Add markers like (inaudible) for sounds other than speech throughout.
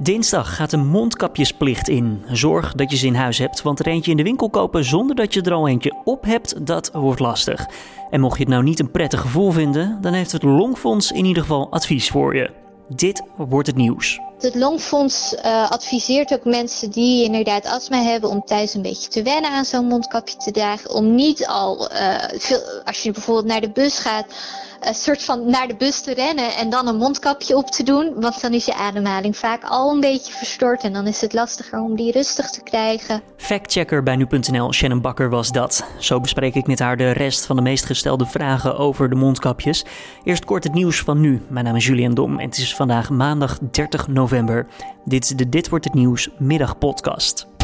Dinsdag gaat de mondkapjesplicht in. Zorg dat je ze in huis hebt, want er eentje in de winkel kopen zonder dat je er al eentje op hebt, dat wordt lastig. En mocht je het nou niet een prettig gevoel vinden, dan heeft het Longfonds in ieder geval advies voor je. Dit wordt het nieuws. Het Longfonds uh, adviseert ook mensen die inderdaad astma hebben om thuis een beetje te wennen aan zo'n mondkapje te dragen. Om niet al, uh, veel, als je bijvoorbeeld naar de bus gaat, een soort van naar de bus te rennen en dan een mondkapje op te doen. Want dan is je ademhaling vaak al een beetje verstoord en dan is het lastiger om die rustig te krijgen. Factchecker bij nu.nl, Shannon Bakker was dat. Zo bespreek ik met haar de rest van de meest gestelde vragen over de mondkapjes. Eerst kort het nieuws van nu. Mijn naam is Julian Dom en het is vandaag maandag 30 november. Dit is de Dit wordt het nieuws middagpodcast.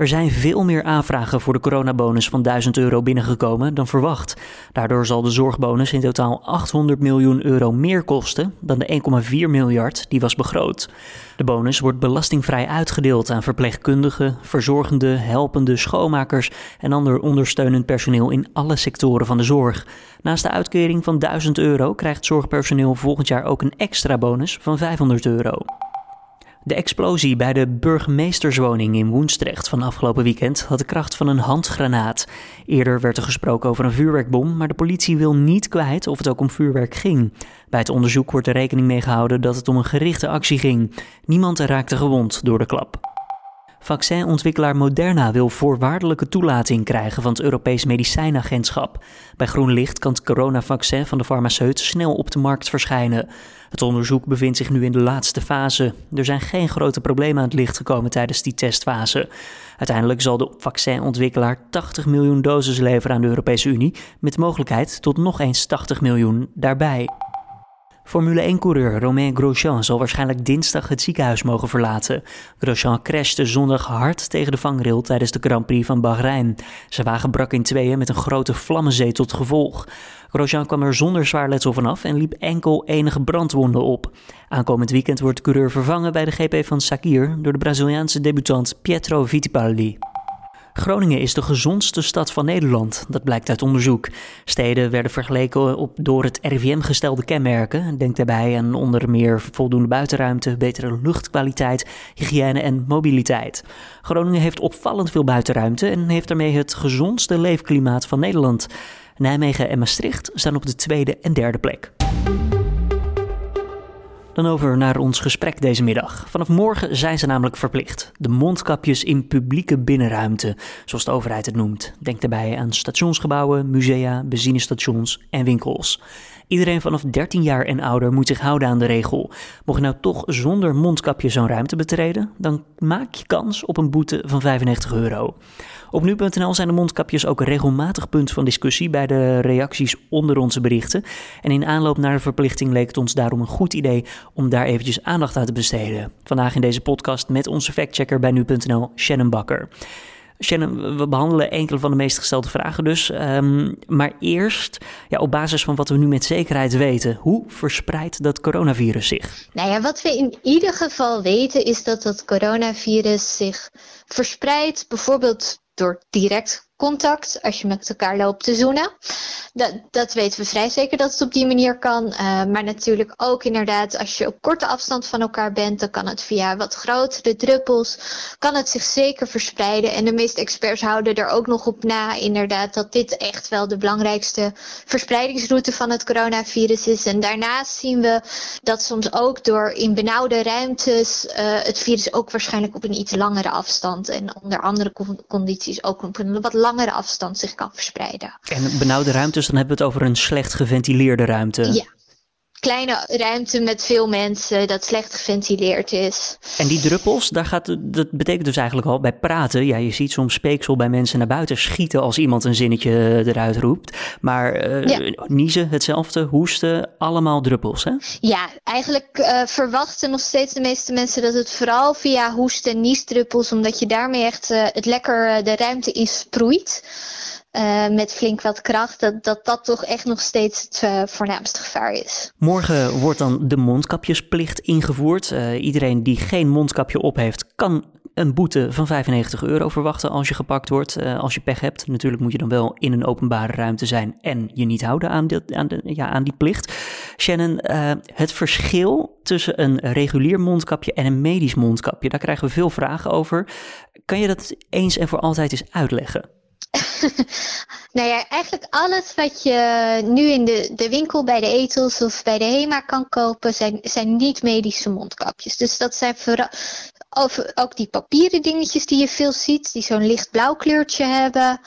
Er zijn veel meer aanvragen voor de coronabonus van 1000 euro binnengekomen dan verwacht. Daardoor zal de zorgbonus in totaal 800 miljoen euro meer kosten dan de 1,4 miljard die was begroot. De bonus wordt belastingvrij uitgedeeld aan verpleegkundigen, verzorgende, helpende, schoonmakers en ander ondersteunend personeel in alle sectoren van de zorg. Naast de uitkering van 1000 euro krijgt zorgpersoneel volgend jaar ook een extra bonus van 500 euro. De explosie bij de burgemeesterswoning in Woensdrecht van afgelopen weekend had de kracht van een handgranaat. Eerder werd er gesproken over een vuurwerkbom, maar de politie wil niet kwijt of het ook om vuurwerk ging. Bij het onderzoek wordt er rekening mee gehouden dat het om een gerichte actie ging. Niemand raakte gewond door de klap. Vaccinontwikkelaar Moderna wil voorwaardelijke toelating krijgen van het Europees Medicijnagentschap. Bij groen licht kan het coronavaccin van de farmaceut snel op de markt verschijnen. Het onderzoek bevindt zich nu in de laatste fase. Er zijn geen grote problemen aan het licht gekomen tijdens die testfase. Uiteindelijk zal de vaccinontwikkelaar 80 miljoen doses leveren aan de Europese Unie, met mogelijkheid tot nog eens 80 miljoen daarbij. Formule 1-coureur Romain Grosjean zal waarschijnlijk dinsdag het ziekenhuis mogen verlaten. Grosjean crashte zondag hard tegen de vangrail tijdens de Grand Prix van Bahrein. Zijn wagen brak in tweeën met een grote vlammenzee tot gevolg. Grosjean kwam er zonder zwaar letsel vanaf en liep enkel enige brandwonden op. Aankomend weekend wordt de coureur vervangen bij de GP van Sakir door de Braziliaanse debutant Pietro Fittipaldi. Groningen is de gezondste stad van Nederland, dat blijkt uit onderzoek. Steden werden vergeleken op door het RIVM gestelde kenmerken. Denk daarbij aan onder meer voldoende buitenruimte, betere luchtkwaliteit, hygiëne en mobiliteit. Groningen heeft opvallend veel buitenruimte en heeft daarmee het gezondste leefklimaat van Nederland. Nijmegen en Maastricht staan op de tweede en derde plek. Dan over naar ons gesprek deze middag. Vanaf morgen zijn ze namelijk verplicht. De mondkapjes in publieke binnenruimte, zoals de overheid het noemt. Denk daarbij aan stationsgebouwen, musea, benzinestations en winkels. Iedereen vanaf 13 jaar en ouder moet zich houden aan de regel. Mocht je nou toch zonder mondkapje zo'n ruimte betreden, dan maak je kans op een boete van 95 euro. Op nu.nl zijn de mondkapjes ook regelmatig punt van discussie bij de reacties onder onze berichten. En in aanloop naar de verplichting leek het ons daarom een goed idee om daar eventjes aandacht aan te besteden. Vandaag in deze podcast met onze factchecker bij nu.nl, Shannon Bakker. Shannon, we behandelen enkele van de meest gestelde vragen dus. Um, maar eerst, ja, op basis van wat we nu met zekerheid weten, hoe verspreidt dat coronavirus zich? Nou ja, wat we in ieder geval weten is dat dat coronavirus zich verspreidt, bijvoorbeeld door direct contact als je met elkaar loopt te zoenen. Dat, dat weten we vrij zeker dat het op die manier kan. Uh, maar natuurlijk ook inderdaad als je op korte afstand van elkaar bent, dan kan het via wat grotere druppels, kan het zich zeker verspreiden. En de meeste experts houden er ook nog op na inderdaad dat dit echt wel de belangrijkste verspreidingsroute van het coronavirus is. En daarnaast zien we dat soms ook door in benauwde ruimtes uh, het virus ook waarschijnlijk op een iets langere afstand en onder andere condities ook op een wat langere afstand zich kan verspreiden. En benauwde ruimtes, dan hebben we het over een slecht geventileerde ruimte. Ja, kleine ruimte met veel mensen dat slecht geventileerd is. En die druppels, daar gaat, dat betekent dus eigenlijk al bij praten. Ja, je ziet soms speeksel bij mensen naar buiten schieten als iemand een zinnetje eruit roept. Maar uh, niezen, hetzelfde, hoesten, allemaal druppels, hè? Ja, eigenlijk uh, verwachten nog steeds de meeste mensen dat het vooral via hoesten en niesdruppels, omdat je daarmee echt uh, het lekker de ruimte insproeit. Uh, met flink wat kracht, dat, dat dat toch echt nog steeds het uh, voornaamste gevaar is. Morgen wordt dan de mondkapjesplicht ingevoerd. Uh, iedereen die geen mondkapje op heeft, kan een boete van 95 euro verwachten als je gepakt wordt, als je pech hebt. Natuurlijk moet je dan wel in een openbare ruimte zijn en je niet houden aan, aan, de, ja, aan die plicht. Shannon, het verschil tussen een regulier mondkapje en een medisch mondkapje, daar krijgen we veel vragen over. Kan je dat eens en voor altijd eens uitleggen? (laughs) nou ja, eigenlijk alles wat je nu in de, de winkel bij de etels of bij de HEMA kan kopen, zijn, zijn niet medische mondkapjes. Dus dat zijn vooral ook die papieren dingetjes die je veel ziet, die zo'n licht blauw kleurtje hebben.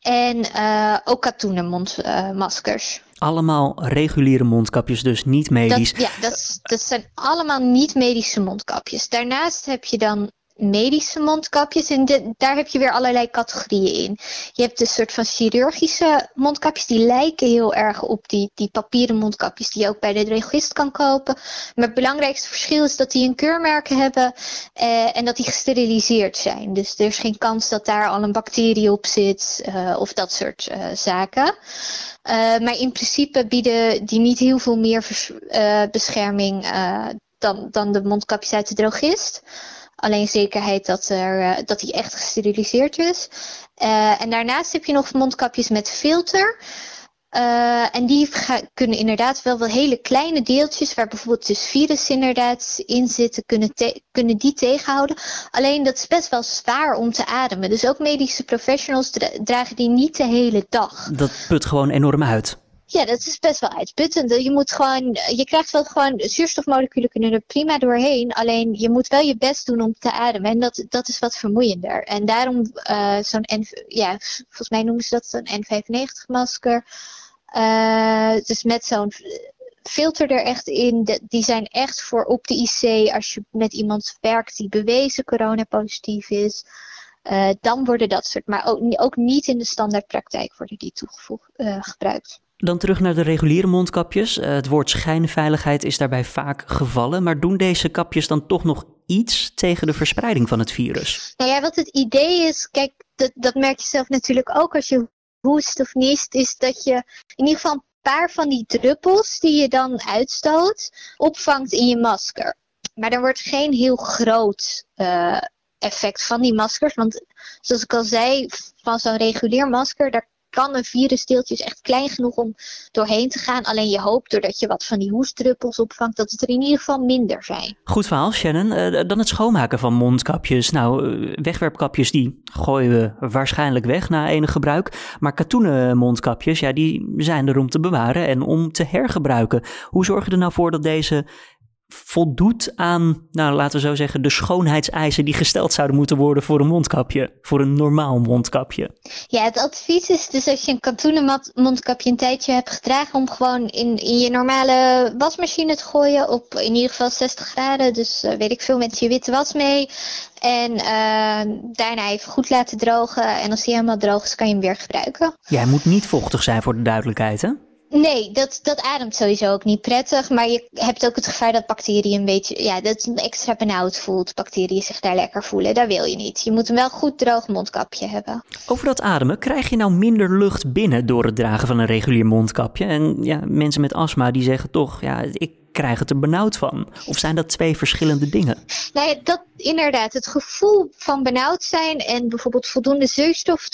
En uh, ook katoenen mondmaskers. allemaal reguliere mondkapjes, dus niet medisch. Dat, ja, dat, dat zijn allemaal niet medische mondkapjes. Daarnaast heb je dan medische mondkapjes. En daar heb je weer allerlei categorieën in. Je hebt een soort van chirurgische mondkapjes. Die lijken heel erg op die, die papieren mondkapjes die je ook bij de drogist kan kopen. Maar het belangrijkste verschil is dat die een keurmerk hebben eh, en dat die gesteriliseerd zijn. Dus er is geen kans dat daar al een bacterie op zit uh, of dat soort uh, zaken. Uh, maar in principe bieden die niet heel veel meer bescherming dan, dan de mondkapjes uit de drogist. Alleen zekerheid dat, er, uh, dat die echt gesteriliseerd is. Uh, en daarnaast heb je nog mondkapjes met filter. Uh, en die kunnen inderdaad wel wel hele kleine deeltjes, waar bijvoorbeeld dus virus inderdaad in zitten, kunnen, kunnen die tegenhouden. Alleen dat is best wel zwaar om te ademen. Dus ook medische professionals dra dragen die niet de hele dag. Dat put gewoon enorm uit. Ja, dat is best wel uitputtend. Je moet gewoon, je krijgt wel gewoon, zuurstofmoleculen kunnen er prima doorheen. Alleen je moet wel je best doen om te ademen. En dat, dat is wat vermoeiender. En daarom uh, zo'n, ja, volgens mij noemen ze dat zo'n N95 masker. Uh, dus met zo'n filter er echt in. die zijn echt voor op de IC als je met iemand werkt die bewezen coronapositief is. Uh, dan worden dat soort, maar ook, ook niet in de standaardpraktijk worden die toegevoegd gebruikt. Dan terug naar de reguliere mondkapjes. Eh, het woord schijnveiligheid is daarbij vaak gevallen, maar doen deze kapjes dan toch nog iets tegen de verspreiding van het virus? Nou ja, wat het idee is, kijk, dat, dat merk je zelf natuurlijk ook als je hoest of niest, is dat je in ieder geval een paar van die druppels die je dan uitstoot, opvangt in je masker. Maar er wordt geen heel groot uh, effect van die maskers. Want zoals ik al zei, van zo'n regulier masker, kan een virusdeeltje is echt klein genoeg om doorheen te gaan. Alleen je hoopt doordat je wat van die hoestdruppels opvangt, dat het er in ieder geval minder zijn. Goed verhaal, Shannon. Uh, dan het schoonmaken van mondkapjes. Nou, uh, wegwerpkapjes die gooien we waarschijnlijk weg na enig gebruik. Maar katoenen mondkapjes, ja, die zijn er om te bewaren en om te hergebruiken. Hoe zorg je er nou voor dat deze voldoet aan, nou laten we zo zeggen, de schoonheidseisen die gesteld zouden moeten worden voor een mondkapje, voor een normaal mondkapje. Ja, het advies is dus als je een katoenen mondkapje een tijdje hebt gedragen, om gewoon in, in je normale wasmachine te gooien op in ieder geval 60 graden. Dus uh, weet ik veel, met je witte was mee. En uh, daarna even goed laten drogen. En als die helemaal droog is, kan je hem weer gebruiken. Ja, hij moet niet vochtig zijn voor de duidelijkheid, hè? Nee, dat, dat ademt sowieso ook niet prettig. Maar je hebt ook het gevaar dat bacteriën een beetje, ja, dat het extra benauwd voelt. Bacteriën zich daar lekker voelen. Dat wil je niet. Je moet een wel goed droog mondkapje hebben. Over dat ademen, krijg je nou minder lucht binnen door het dragen van een regulier mondkapje? En ja, mensen met astma die zeggen toch, ja, ik krijg het er benauwd van? Of zijn dat twee verschillende dingen? Nee, dat inderdaad. Het gevoel van benauwd zijn en bijvoorbeeld voldoende zuurstof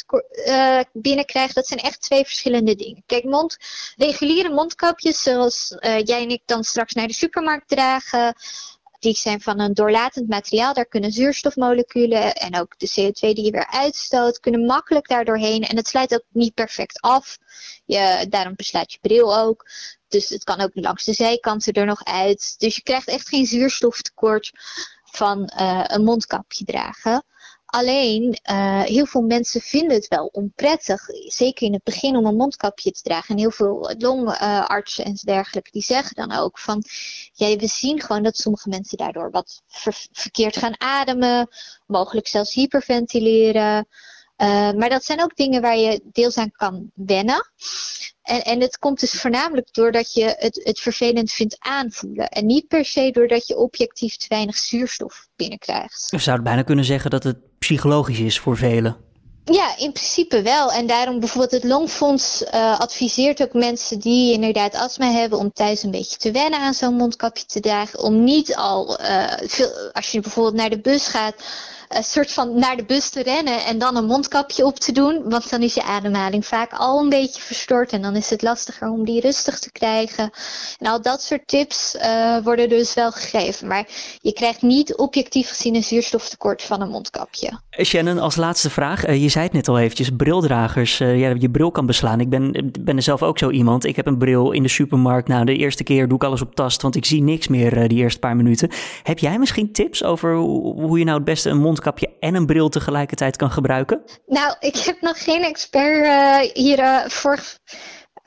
uh, binnenkrijgen, dat zijn echt twee verschillende dingen. Kijk, mond, reguliere mondkapjes, zoals uh, jij en ik dan straks naar de supermarkt dragen, die zijn van een doorlatend materiaal. Daar kunnen zuurstofmoleculen en ook de CO2 die je weer uitstoot, kunnen makkelijk daardoorheen. En het sluit ook niet perfect af. Je, daarom beslaat je bril ook. Dus het kan ook langs de zijkanten er nog uit. Dus je krijgt echt geen zuurstoftekort van uh, een mondkapje dragen. Alleen, uh, heel veel mensen vinden het wel onprettig, zeker in het begin, om een mondkapje te dragen. En heel veel longartsen en dergelijke, die zeggen dan ook van, ja, we zien gewoon dat sommige mensen daardoor wat ver verkeerd gaan ademen, mogelijk zelfs hyperventileren. Uh, maar dat zijn ook dingen waar je deels aan kan wennen. En, en het komt dus voornamelijk doordat je het, het vervelend vindt aanvoelen. En niet per se doordat je objectief te weinig zuurstof binnenkrijgt. Of zou bijna kunnen zeggen dat het psychologisch is voor velen? Ja, in principe wel. En daarom bijvoorbeeld het Longfonds uh, adviseert ook mensen die inderdaad astma hebben om thuis een beetje te wennen aan zo'n mondkapje te dragen. Om niet al, uh, veel, als je bijvoorbeeld naar de bus gaat, een soort van naar de bus te rennen en dan een mondkapje op te doen. Want dan is je ademhaling vaak al een beetje verstoord en dan is het lastiger om die rustig te krijgen. En al dat soort tips uh, worden dus wel gegeven. Maar je krijgt niet objectief gezien een zuurstoftekort van een mondkapje. Shannon, als laatste vraag. Uh, je zei het net al eventjes, brildragers. Uh, ja, je bril kan beslaan. Ik ben, ben er zelf ook zo iemand. Ik heb een bril in de supermarkt. Nou, de eerste keer doe ik alles op tast, want ik zie niks meer die eerste paar minuten. Heb jij misschien tips over hoe je nou het beste een mondkapje en een bril tegelijkertijd kan gebruiken? Nou, ik heb nog geen expert uh, hiervoor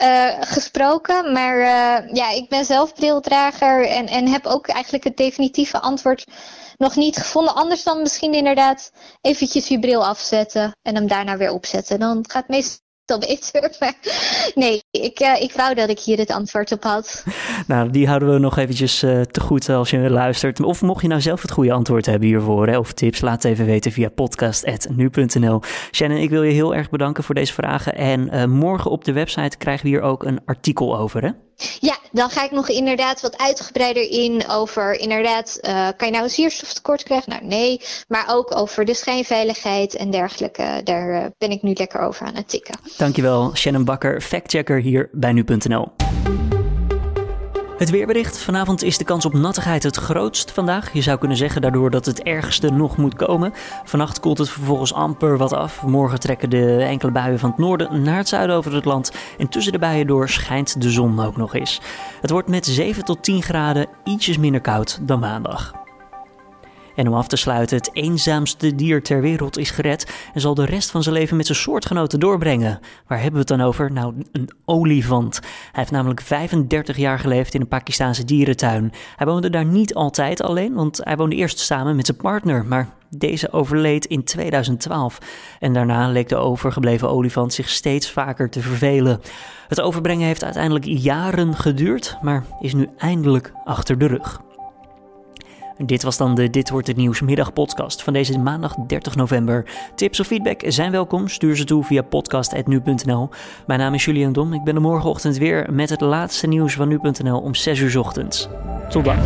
uh, gesproken. Maar ja, ik ben zelf brildrager en, en heb ook eigenlijk het definitieve antwoord nog niet gevonden. Anders dan misschien inderdaad eventjes je bril afzetten en hem daarna weer opzetten. Dan gaat het beter. (laughs) Maar nee, ik, uh, ik wou dat ik hier het antwoord op had. (laughs) Nou, die houden we nog eventjes uh, te goed als je luistert. Of mocht je nou zelf het goede antwoord hebben hiervoor, of tips, laat even weten via podcast.nu.nl. Shannon, ik wil je heel erg bedanken voor deze vragen. En uh, morgen op de website krijgen we hier ook een artikel over, hè? Ja, dan ga ik nog inderdaad wat uitgebreider in over inderdaad, uh, kan je nou een zuurstoftekort krijgen? Nou nee, maar ook over de schijnveiligheid en dergelijke. Daar uh, ben ik nu lekker over aan het tikken. Dankjewel, Shannon Bakker, factchecker hier bij nu.nl. Het weerbericht. Vanavond is de kans op nattigheid het grootst vandaag. Je zou kunnen zeggen daardoor dat het ergste nog moet komen. Vannacht koelt het vervolgens amper wat af. Morgen trekken de enkele buien van het noorden naar het zuiden over het land. En tussen de buien door schijnt de zon ook nog eens. Het wordt met 7 tot 10 graden ietsjes minder koud dan maandag. En om af te sluiten, het eenzaamste dier ter wereld is gered en zal de rest van zijn leven met zijn soortgenoten doorbrengen. Waar hebben we het dan over? Nou, een olifant. Hij heeft namelijk 35 jaar geleefd in een Pakistaanse dierentuin. Hij woonde daar niet altijd alleen, want hij woonde eerst samen met zijn partner, maar deze overleed in 2012 en daarna leek de overgebleven olifant zich steeds vaker te vervelen. Het overbrengen heeft uiteindelijk jaren geduurd, maar is nu eindelijk achter de rug. Dit was dan de Dit wordt het nieuws middagpodcast van deze maandag 30 november. Tips of feedback zijn welkom. Stuur ze toe via podcast.nu.nl. Mijn naam is Julian Dom. Ik ben er morgenochtend weer met het laatste nieuws van nu.nl om 6 uur ochtends. Tot dan.